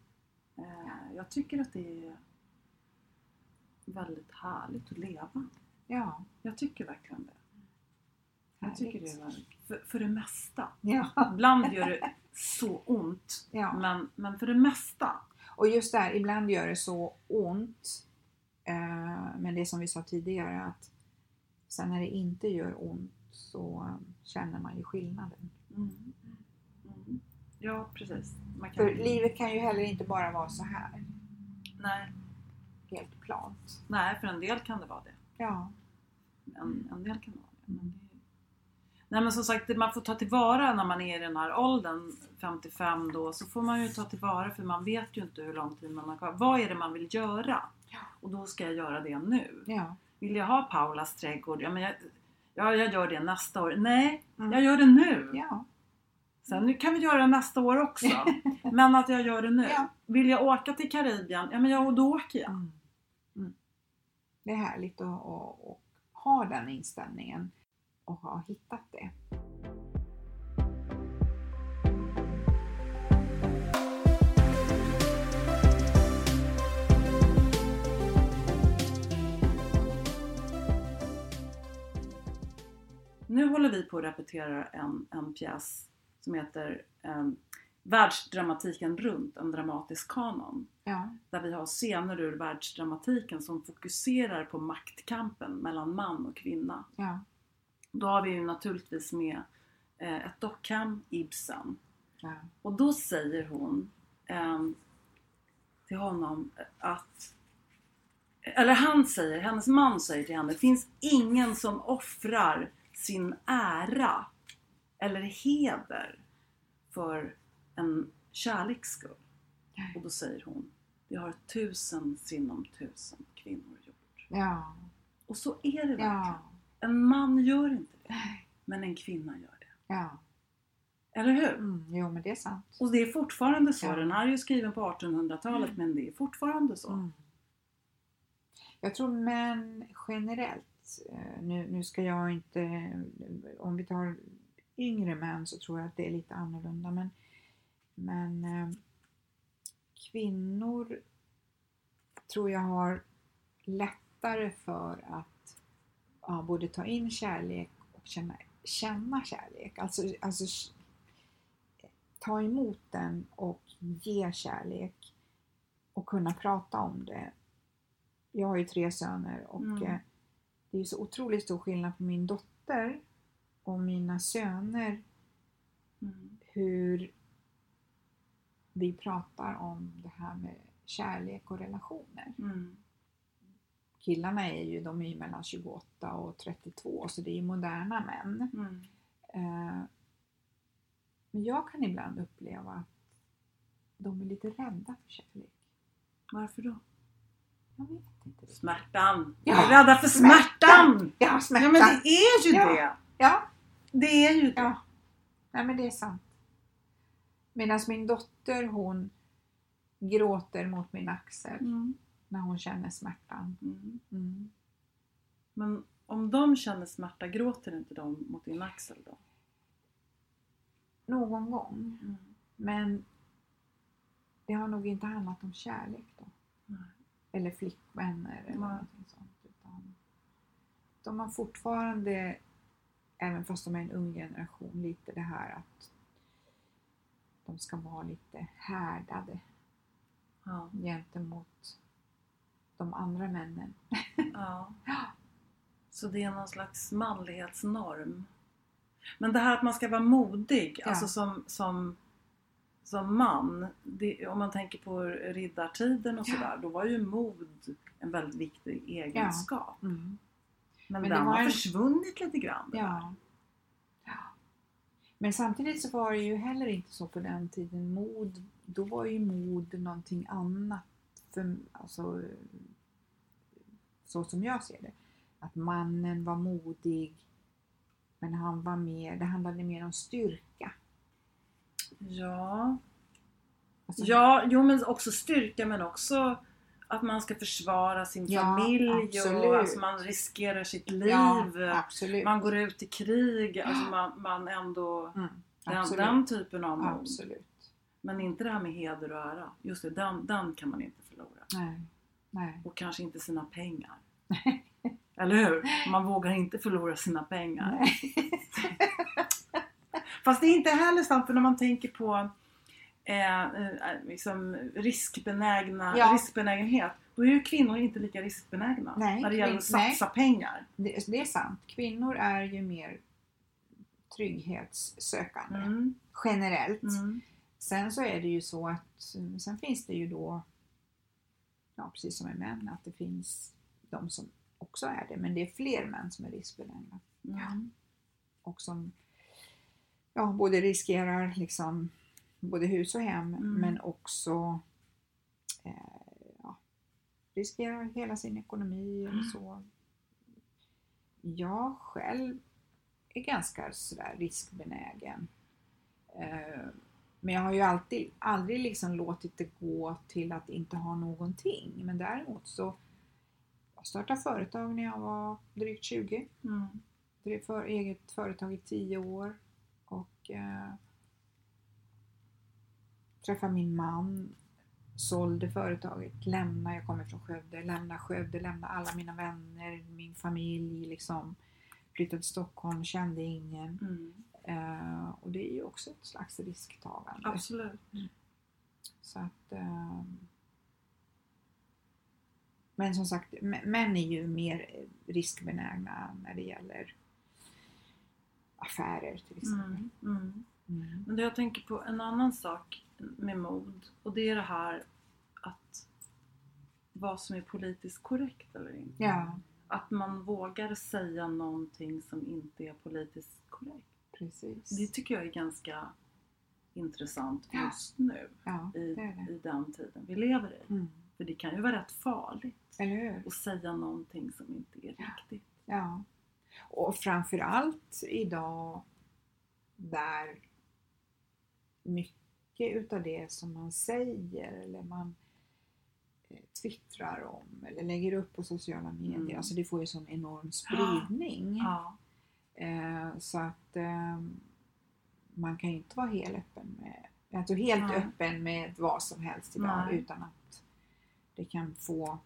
Speaker 2: Eh, jag tycker att det är väldigt härligt att leva.
Speaker 1: Ja.
Speaker 2: Jag tycker verkligen det. Jag tycker det
Speaker 1: Härligt.
Speaker 2: är väldigt, för, för det mesta.
Speaker 1: Ja.
Speaker 2: Ibland gör det så ont.
Speaker 1: Ja.
Speaker 2: Men, men för det mesta.
Speaker 1: Och just där, ibland gör det så ont. Eh, men det som vi sa tidigare att sen när det inte gör ont så eh, känner man ju skillnaden.
Speaker 2: Mm. Mm. Ja, precis.
Speaker 1: För livet kan ju heller inte bara vara så här
Speaker 2: Nej.
Speaker 1: helt plant.
Speaker 2: Nej, för en del kan det vara det.
Speaker 1: Ja.
Speaker 2: En, en del kan det vara det. Men det... Nej men som sagt, man får ta tillvara när man är i den här åldern, 55 då, så får man ju ta tillvara för man vet ju inte hur lång tid man har kvar. Vad är det man vill göra? Och då ska jag göra det nu.
Speaker 1: Ja.
Speaker 2: Vill jag ha Paulas trädgård? Ja, men jag, ja, jag gör det nästa år. Nej,
Speaker 1: Mm.
Speaker 2: jag gör det nu.
Speaker 1: Ja.
Speaker 2: Sen kan vi göra det nästa år också. men att jag gör det nu.
Speaker 1: Ja.
Speaker 2: Vill jag åka till Karibien? Ja, men jag, då åker jag.
Speaker 1: Mm. Mm. Det är härligt att, att, att ha den inställningen och ha hittat det.
Speaker 2: Nu håller vi på att repetera en, en pjäs som heter eh, Världsdramatiken runt, en dramatisk kanon.
Speaker 1: Ja.
Speaker 2: Där vi har scener ur världsdramatiken som fokuserar på maktkampen mellan man och kvinna.
Speaker 1: Ja.
Speaker 2: Då har vi ju naturligtvis med eh, ett dockhem, Ibsen.
Speaker 1: Ja.
Speaker 2: Och då säger hon ehm, till honom att eller han säger, hennes man säger till henne, det finns ingen som offrar sin ära eller heder för en kärleks skull. Och då säger hon, det har tusen sinom tusen kvinnor gjort.
Speaker 1: Ja.
Speaker 2: Och så är det verkligen.
Speaker 1: Ja.
Speaker 2: En man gör inte det, men en kvinna gör det.
Speaker 1: Ja.
Speaker 2: Eller hur?
Speaker 1: Mm. Jo men det är sant.
Speaker 2: Och det är fortfarande så.
Speaker 1: Ja.
Speaker 2: Den här är ju skriven på 1800-talet men det är fortfarande så.
Speaker 1: Mm. Jag tror män generellt, nu, nu ska jag inte, om vi tar yngre män så tror jag att det är lite annorlunda men, men eh, kvinnor tror jag har lättare för att ja, både ta in kärlek och känna, känna kärlek. Alltså, alltså ta emot den och ge kärlek och kunna prata om det. Jag har ju tre söner och
Speaker 2: Mm.
Speaker 1: Det är ju så otroligt stor skillnad på min dotter och mina söner
Speaker 2: Mm.
Speaker 1: hur vi pratar om det här med kärlek och relationer.
Speaker 2: Mm.
Speaker 1: Killarna är ju, de är ju mellan 28 och 32 så det är ju moderna män.
Speaker 2: Mm.
Speaker 1: Eh, Men jag kan ibland uppleva att de är lite rädda för kärlek.
Speaker 2: Varför då?
Speaker 1: Jag vet inte. riktigt.
Speaker 2: Smärtan!
Speaker 1: Ja,
Speaker 2: Jag är rädda för smärtan!
Speaker 1: Ja, smärta!
Speaker 2: Ja men det är ju
Speaker 1: Ja.
Speaker 2: det!
Speaker 1: Ja,
Speaker 2: Det är ju det!
Speaker 1: ja. Nej men det är sant. Medan min dotter hon gråter mot min axel
Speaker 2: Mm.
Speaker 1: när hon känner smärtan.
Speaker 2: Mm.
Speaker 1: Mm.
Speaker 2: Men om de känner smärta, gråter inte de mot din axel då?
Speaker 1: Någon gång.
Speaker 2: Mm.
Speaker 1: Men det har nog inte handlat om kärlek då.
Speaker 2: Nej.
Speaker 1: Eller flickvänner eller
Speaker 2: Nej.
Speaker 1: någonting sånt. Utan de har fortfarande, även fast de är en ung generation, lite det här att de ska vara lite härdade
Speaker 2: Ja.
Speaker 1: gentemot de andra männen.
Speaker 2: ja. Så det är någon slags manlighetsnorm. Men det här att man ska vara modig,
Speaker 1: Ja.
Speaker 2: alltså som, som, som man. Det, om man tänker på riddartiden och
Speaker 1: Ja.
Speaker 2: sådär, då var ju mod en väldigt viktig egenskap.
Speaker 1: Mm.
Speaker 2: Men,
Speaker 1: Men det
Speaker 2: den har
Speaker 1: en-
Speaker 2: försvunnit lite grann. där.
Speaker 1: Ja. Men samtidigt så var det ju heller inte så på den tiden. Mod, då var ju mod någonting annat. För, alltså, så som jag ser det. Att mannen var modig. Men han var mer, det handlade mer om styrka.
Speaker 2: Ja.
Speaker 1: Alltså,
Speaker 2: Ja, jo men också styrka men också att man ska försvara sin
Speaker 1: Ja,
Speaker 2: familj
Speaker 1: absolut.
Speaker 2: och alltså man riskerar sitt liv.
Speaker 1: Ja,
Speaker 2: man går ut i krig. Alltså man, man ändå...
Speaker 1: Mm,
Speaker 2: Den, den typen av mod.
Speaker 1: Absolut.
Speaker 2: Men inte det här med heder och ära. Just det, den, den kan man inte förlora.
Speaker 1: Nej. Nej.
Speaker 2: Och kanske inte sina pengar. Eller hur? Man vågar inte förlora sina pengar. Fast det är inte heller sant för när man tänker på eh, eh, liksom riskbenägna,
Speaker 1: Ja.
Speaker 2: riskbenägenhet. Då är ju kvinnor inte lika riskbenägna
Speaker 1: Nej,
Speaker 2: när det gäller att
Speaker 1: kvin- nej.
Speaker 2: satsa pengar.
Speaker 1: Det, det är sant. Kvinnor är ju mer trygghetssökande.
Speaker 2: Mm.
Speaker 1: Generellt.
Speaker 2: Mm.
Speaker 1: Sen så är det ju så att sen finns det ju då, ja precis som med män, att det finns de som också är det. Men det är fler män som är riskbenägna.
Speaker 2: Mm.
Speaker 1: Och som ja, både riskerar liksom både hus och hem
Speaker 2: Mm.
Speaker 1: men också eh, ja, riskerar hela sin ekonomi
Speaker 2: Mm.
Speaker 1: och så. Jag själv är ganska sådär riskbenägen. Eh, men jag har ju alltid, aldrig liksom låtit det gå till att inte ha någonting. Men däremot så jag startade företag när jag var drygt 20
Speaker 2: Mm.
Speaker 1: drev för eget företag i tio år och eh, träffade min man, sålde företaget, lämnade, jag kommer från Skövde, lämnade Skövde, lämnade alla mina vänner, min familj liksom. Flyttade till Stockholm, kände ingen.
Speaker 2: Mm.
Speaker 1: Eh, och det är ju också ett slags risktagande.
Speaker 2: Absolut.
Speaker 1: Så att, ehm, men som sagt, män är ju mer riskbenägna när det gäller affärer till exempel.
Speaker 2: Mm. Mm.
Speaker 1: Mm.
Speaker 2: Men jag tänker på en annan sak med mod och det är det här att vad som är politiskt korrekt eller inte.
Speaker 1: Ja,
Speaker 2: Att man vågar säga någonting som inte är politiskt korrekt.
Speaker 1: precis.
Speaker 2: Det tycker jag är ganska intressant
Speaker 1: Ja.
Speaker 2: just nu
Speaker 1: ja,
Speaker 2: i,
Speaker 1: det är det.
Speaker 2: i den tiden vi lever i.
Speaker 1: Mm.
Speaker 2: För det kan ju vara rätt farligt
Speaker 1: Eller hur?
Speaker 2: att säga någonting som inte är riktigt.
Speaker 1: Ja. Och framförallt idag där mycket utav det som man säger eller man eh, twittrar om eller lägger upp på sociala medier,
Speaker 2: Mm.
Speaker 1: alltså det får ju sån enorm spridning.
Speaker 2: Ja.
Speaker 1: Eh, så att eh, man kan ju inte vara helt öppen med, alltså helt
Speaker 2: Nej.
Speaker 1: öppen med vad som helst idag
Speaker 2: Nej.
Speaker 1: utan att det kan få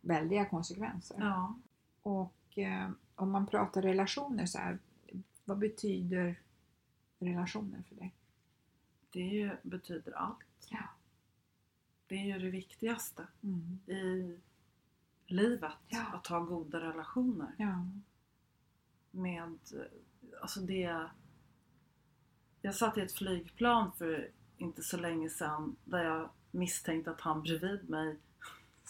Speaker 1: väldiga konsekvenser.
Speaker 2: ja.
Speaker 1: Och eh, om man pratar relationer så här, vad betyder relationer för dig?
Speaker 2: Det ju, betyder allt.
Speaker 1: Ja.
Speaker 2: Det är ju det viktigaste
Speaker 1: Mm.
Speaker 2: i livet.
Speaker 1: Ja.
Speaker 2: Att ha goda relationer.
Speaker 1: Ja.
Speaker 2: med, alltså det Jag satt i ett flygplan för inte så länge sedan där jag misstänkte att han bredvid mig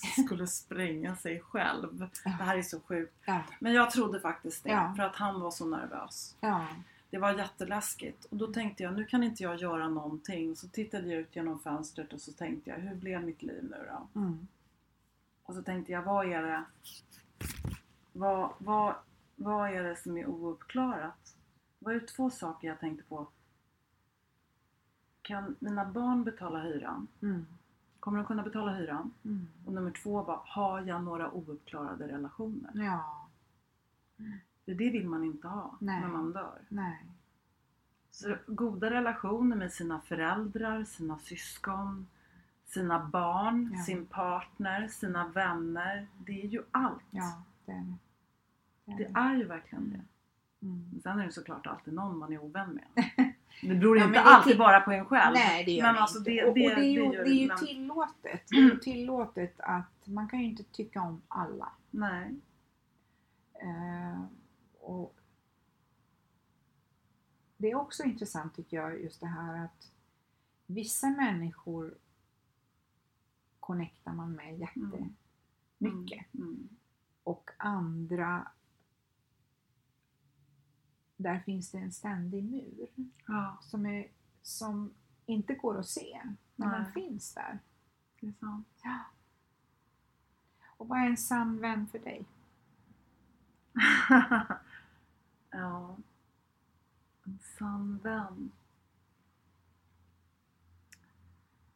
Speaker 2: skulle spränga sig själv. Det här är så sjukt. Men jag trodde faktiskt det för att han var så nervös. Det var jätteläskigt och då tänkte jag nu kan inte jag göra någonting. Så tittade jag ut genom fönstret och så tänkte jag hur blev mitt liv nu då?
Speaker 1: Mm.
Speaker 2: Och så tänkte jag, vad är det vad, vad, vad är det som är ouppklarat? Det var ju två saker jag tänkte på. Kan mina barn betala hyran?
Speaker 1: Mm.
Speaker 2: Kommer de kunna betala hyran?
Speaker 1: Mm.
Speaker 2: Och nummer två var, har jag några ouppklarade relationer?
Speaker 1: Ja.
Speaker 2: För det vill man inte ha
Speaker 1: Nej.
Speaker 2: när man dör.
Speaker 1: Nej.
Speaker 2: Så goda relationer med sina föräldrar, sina syskon, sina barn,
Speaker 1: Ja.
Speaker 2: sin partner, sina vänner. Det är ju allt.
Speaker 1: Ja, det är det. Är
Speaker 2: Det
Speaker 1: det.
Speaker 2: är ju verkligen det.
Speaker 1: Mm.
Speaker 2: Sen är det såklart alltid någon man är ovän med. Det beror
Speaker 1: Ja,
Speaker 2: inte
Speaker 1: det
Speaker 2: alltid bara på en själv.
Speaker 1: Nej, det gör
Speaker 2: men
Speaker 1: det
Speaker 2: alltså
Speaker 1: inte.
Speaker 2: det,
Speaker 1: och, och
Speaker 2: det,
Speaker 1: är ju, det är ju tillåtet. Det är ju tillåtet att man kan ju inte tycka om alla.
Speaker 2: Nej.
Speaker 1: Eh, och det är också intressant tycker jag just det här att vissa människor connectar man med jättemycket
Speaker 2: Mm.
Speaker 1: och andra där finns det en ständig mur
Speaker 2: Ja,
Speaker 1: som, är, som inte går att se, men den finns där.
Speaker 2: det är sant.
Speaker 1: Ja. Och vad är en sann vän för dig?
Speaker 2: ja. En sann vän.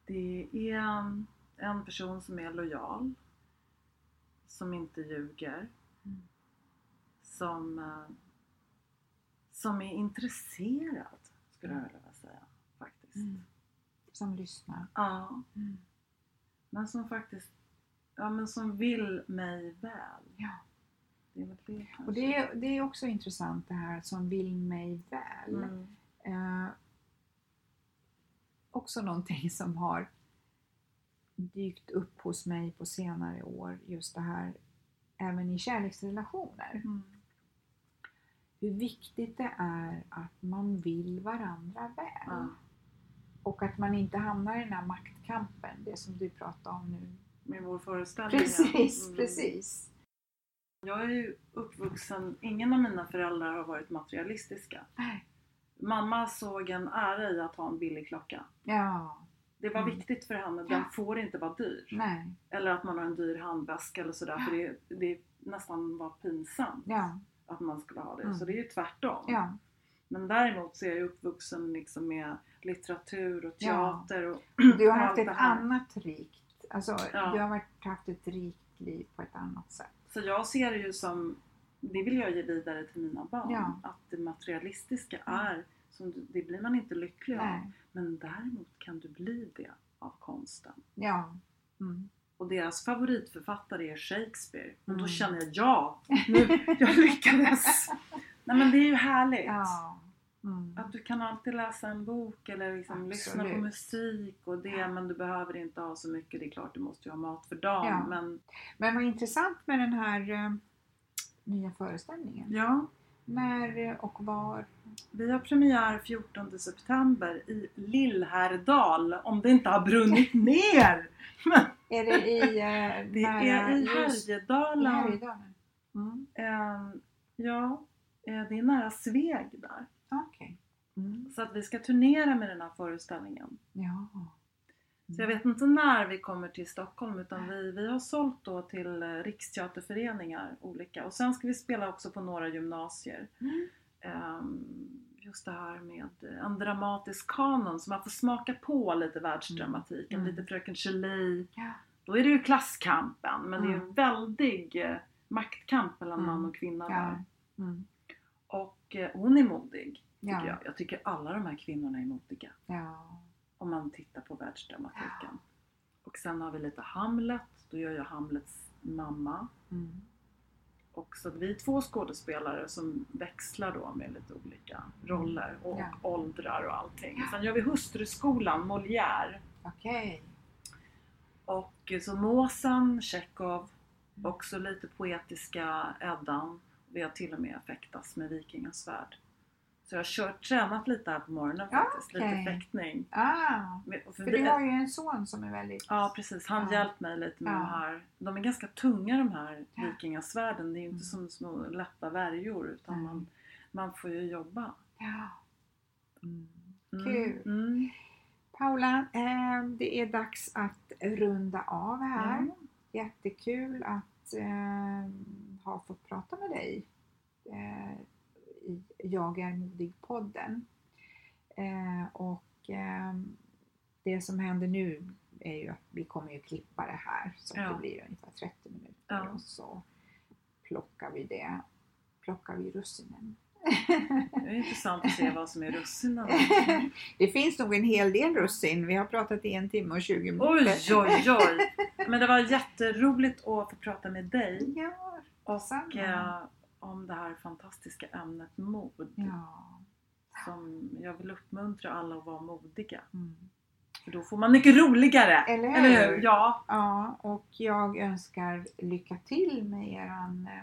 Speaker 2: Det är en- en person som är lojal. Som inte ljuger.
Speaker 1: Mm.
Speaker 2: Som, eh, som är intresserad, skulle jag vilja säga. Faktiskt.
Speaker 1: Som lyssnar.
Speaker 2: Ja.
Speaker 1: Mm.
Speaker 2: Men som faktiskt ja, men som vill mig väl.
Speaker 1: Ja.
Speaker 2: Det det.
Speaker 1: Och det är, det är också intressant det här som vill mig väl.
Speaker 2: Mm.
Speaker 1: Eh, också någonting som har dykt upp hos mig på senare år, just det här även i kärleksrelationer.
Speaker 2: Mm.
Speaker 1: Hur viktigt det är att man vill varandra väl.
Speaker 2: Ja.
Speaker 1: Och att man inte hamnar i den här maktkampen, det som du pratar om nu.
Speaker 2: Med vår föreställning.
Speaker 1: Precis,
Speaker 2: Mm.
Speaker 1: precis.
Speaker 2: Jag är ju uppvuxen, ingen av mina föräldrar har varit materialistiska.
Speaker 1: Nej.
Speaker 2: Mamma såg en ära i att ha en billig klocka.
Speaker 1: Ja,
Speaker 2: Det var
Speaker 1: Mm.
Speaker 2: viktigt för henne, den
Speaker 1: Ja.
Speaker 2: får inte vara dyr.
Speaker 1: nej,
Speaker 2: Eller att man har en dyr handväska eller sådär, för det, det nästan var pinsamt
Speaker 1: ja,
Speaker 2: att man skulle ha det.
Speaker 1: Mm.
Speaker 2: Så det är ju tvärtom.
Speaker 1: ja,
Speaker 2: Men däremot så är jag uppvuxen liksom med litteratur och
Speaker 1: Ja.
Speaker 2: teater och
Speaker 1: Du har haft ett annat rikt, alltså
Speaker 2: Ja.
Speaker 1: du har varit, haft ett rikt liv på ett annat sätt.
Speaker 2: Så jag ser det ju som, det vill jag ge vidare till mina barn.
Speaker 1: Ja. Mm.
Speaker 2: Att det materialistiska är, som det blir man inte lycklig av.
Speaker 1: Nej.
Speaker 2: Men däremot kan du bli det av konsten.
Speaker 1: Ja. Mm.
Speaker 2: Och deras favoritförfattare är Shakespeare. Och då
Speaker 1: Mm.
Speaker 2: känner jag ja, nu, jag lyckades! Nej men det är ju härligt.
Speaker 1: Ja. Mm.
Speaker 2: Att du kan alltid läsa en bok eller liksom lyssna på musik och det
Speaker 1: Ja.
Speaker 2: men du behöver inte ha så mycket. Det är klart du måste ju ha mat för dagen
Speaker 1: Ja.
Speaker 2: men
Speaker 1: Men vad intressant med den här eh, nya föreställningen.
Speaker 2: ja.
Speaker 1: När eh, och var?
Speaker 2: Vi har premiär 14 september i Lillhärdal om det inte har brunnit ner.
Speaker 1: Är det i eh,
Speaker 2: Det
Speaker 1: nära
Speaker 2: är i Härjedalen.
Speaker 1: Härjedalen? Mm.
Speaker 2: Ehm, ja, eh, det är nära Sveg där.
Speaker 1: Okej. Mm.
Speaker 2: Så att vi ska turnera med den här föreställningen.
Speaker 1: Ja.
Speaker 2: Så jag vet inte när vi kommer till Stockholm utan vi, vi har sålt då till eh, riksteaterföreningar olika. Och sen ska vi spela också på några gymnasier.
Speaker 1: Mm.
Speaker 2: Ehm, just det här med eh, en dramatisk kanon så man får smaka på lite världsdramatiken,
Speaker 1: Mm.
Speaker 2: lite Fröken Julie.
Speaker 1: Ja.
Speaker 2: Då är det ju klasskampen men det är ju en
Speaker 1: Mm.
Speaker 2: väldig eh, maktkamp mellan
Speaker 1: Mm.
Speaker 2: man och kvinna
Speaker 1: Ja.
Speaker 2: där.
Speaker 1: Mm.
Speaker 2: Och eh, hon är modig, tycker
Speaker 1: Ja.
Speaker 2: jag. Jag tycker alla de här kvinnorna är modiga. Om man tittar på världsdramatiken. Och sen har vi lite Hamlet. Då gör jag Hamlets mamma. Och så vi är två skådespelare som växlar då med lite olika roller och
Speaker 1: Ja.
Speaker 2: åldrar och allting. Sen gör vi Hustruskolan, Molière.
Speaker 1: Okej.
Speaker 2: Och så Måsen, Tjechov. Också lite poetiska Eddan. Vi har till och med fäktats med vikingasvärd. Så jag har kört, tränat lite här på morgonen
Speaker 1: Ja,
Speaker 2: faktiskt.
Speaker 1: okej.
Speaker 2: Lite fäktning.
Speaker 1: Ah,
Speaker 2: Men- För
Speaker 1: för
Speaker 2: vi-
Speaker 1: du har ju en son som är väldigt...
Speaker 2: Ja precis, han
Speaker 1: Ja.
Speaker 2: hjälpt mig lite med
Speaker 1: Ja.
Speaker 2: de här. De är ganska tunga de här
Speaker 1: Ja.
Speaker 2: vikingasvärden. Det är ju inte
Speaker 1: Mm.
Speaker 2: som små lätta värjor utan man, man får ju jobba.
Speaker 1: Ja. Mm.
Speaker 2: Mm,
Speaker 1: Kul.
Speaker 2: Mm.
Speaker 1: Paula, eh, det är dags att runda av här.
Speaker 2: Ja.
Speaker 1: Jättekul att eh, ha fått prata med dig eh, i Jag är modig-podden. Eh, och eh, det som händer nu är ju att vi kommer ju klippa det här så
Speaker 2: Ja.
Speaker 1: det blir ungefär 30 minuter
Speaker 2: Ja.
Speaker 1: och så plockar vi det, plockar vi russinen.
Speaker 2: Det är intressant att se vad som är russinen.
Speaker 1: det finns nog en hel del russin. Vi har pratat i en timme och 20 minuter.
Speaker 2: Oj, oj, oj! Men det var jätteroligt att få prata med dig
Speaker 1: Ja,
Speaker 2: och
Speaker 1: detsamma.
Speaker 2: Om det här fantastiska ämnet mod.
Speaker 1: ja.
Speaker 2: Som jag vill uppmuntra alla att vara modiga.
Speaker 1: Mm.
Speaker 2: För då får man mycket roligare!
Speaker 1: Eller hur?
Speaker 2: Ja!
Speaker 1: ja, och jag önskar lycka till med eran eh,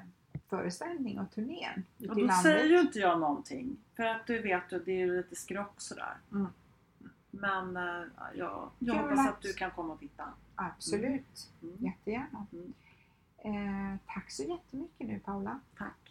Speaker 1: föreställning och turnén
Speaker 2: Och då
Speaker 1: landet.
Speaker 2: säger ju inte jag någonting. För att du vet att det är ju lite skrock sådär.
Speaker 1: Mm.
Speaker 2: Men äh, jag, jag hoppas
Speaker 1: att-
Speaker 2: att du kan komma och titta.
Speaker 1: Absolut,
Speaker 2: Mm.
Speaker 1: jättegärna.
Speaker 2: Mm.
Speaker 1: Eh, tack så jättemycket nu Paula.
Speaker 2: Tack.